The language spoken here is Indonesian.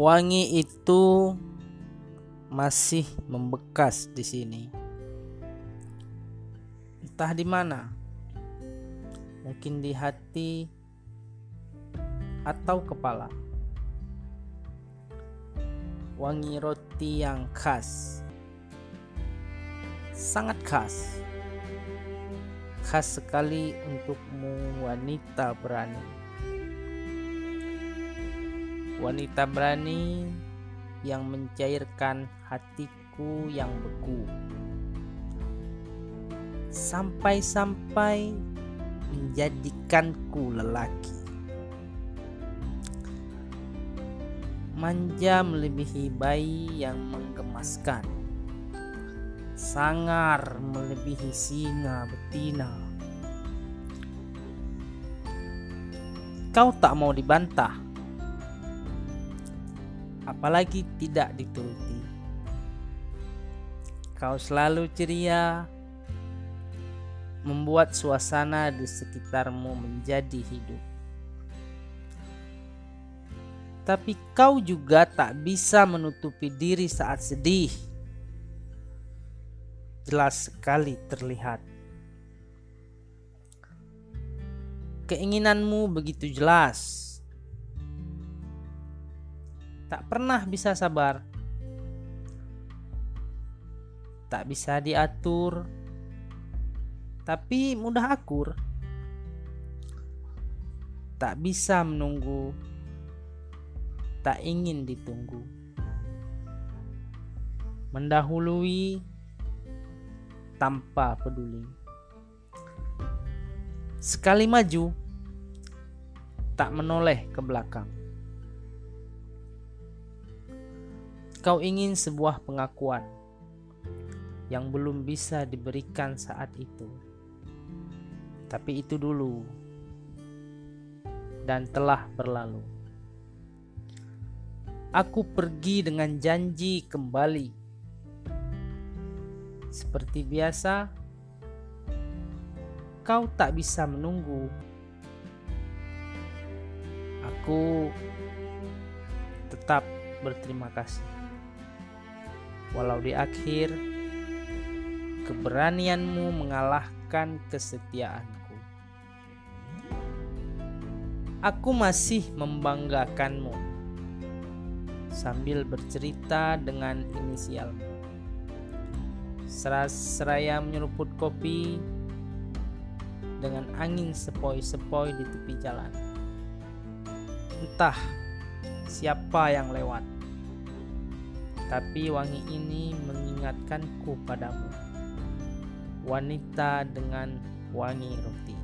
wangi itu masih membekas di sini. Entah di mana. Mungkin di hati atau kepala. Wangi roti yang khas. Sangat khas. Khas sekali untukmu wanita berani. Wanita berani yang mencairkan hatiku yang beku. Sampai-sampai menjadikanku lelaki. Manja melebihi bayi yang menggemaskan. Sangar melebihi singa betina. Kau tak mau dibantah, apalagi tidak dituruti. Kau selalu ceria, membuat suasana di sekitarmu menjadi hidup. Tapi kau juga tak bisa menutupi diri saat sedih. Jelas sekali terlihat. Keinginanmu begitu jelas. Tak pernah bisa sabar. Tak bisa diatur. Tapi mudah akur. Tak bisa menunggu. Tak ingin ditunggu. Mendahului tanpa peduli. Sekali maju, tak menoleh ke belakang. Kau ingin sebuah pengakuan yang belum bisa diberikan saat itu, tapi itu dulu dan telah berlalu. Aku pergi dengan janji kembali, seperti biasa. Kau tak bisa menunggu Aku tetap berterima kasih. Walau di akhir keberanianmu mengalahkan kesetiaanku. Aku masih membanggakanmu sambil bercerita dengan inisialmu. Seraya menyeruput kopi dengan angin sepoi-sepoi di tepi jalan. Entah siapa yang lewat, tapi wangi ini mengingatkanku padamu, wanita dengan wangi roti.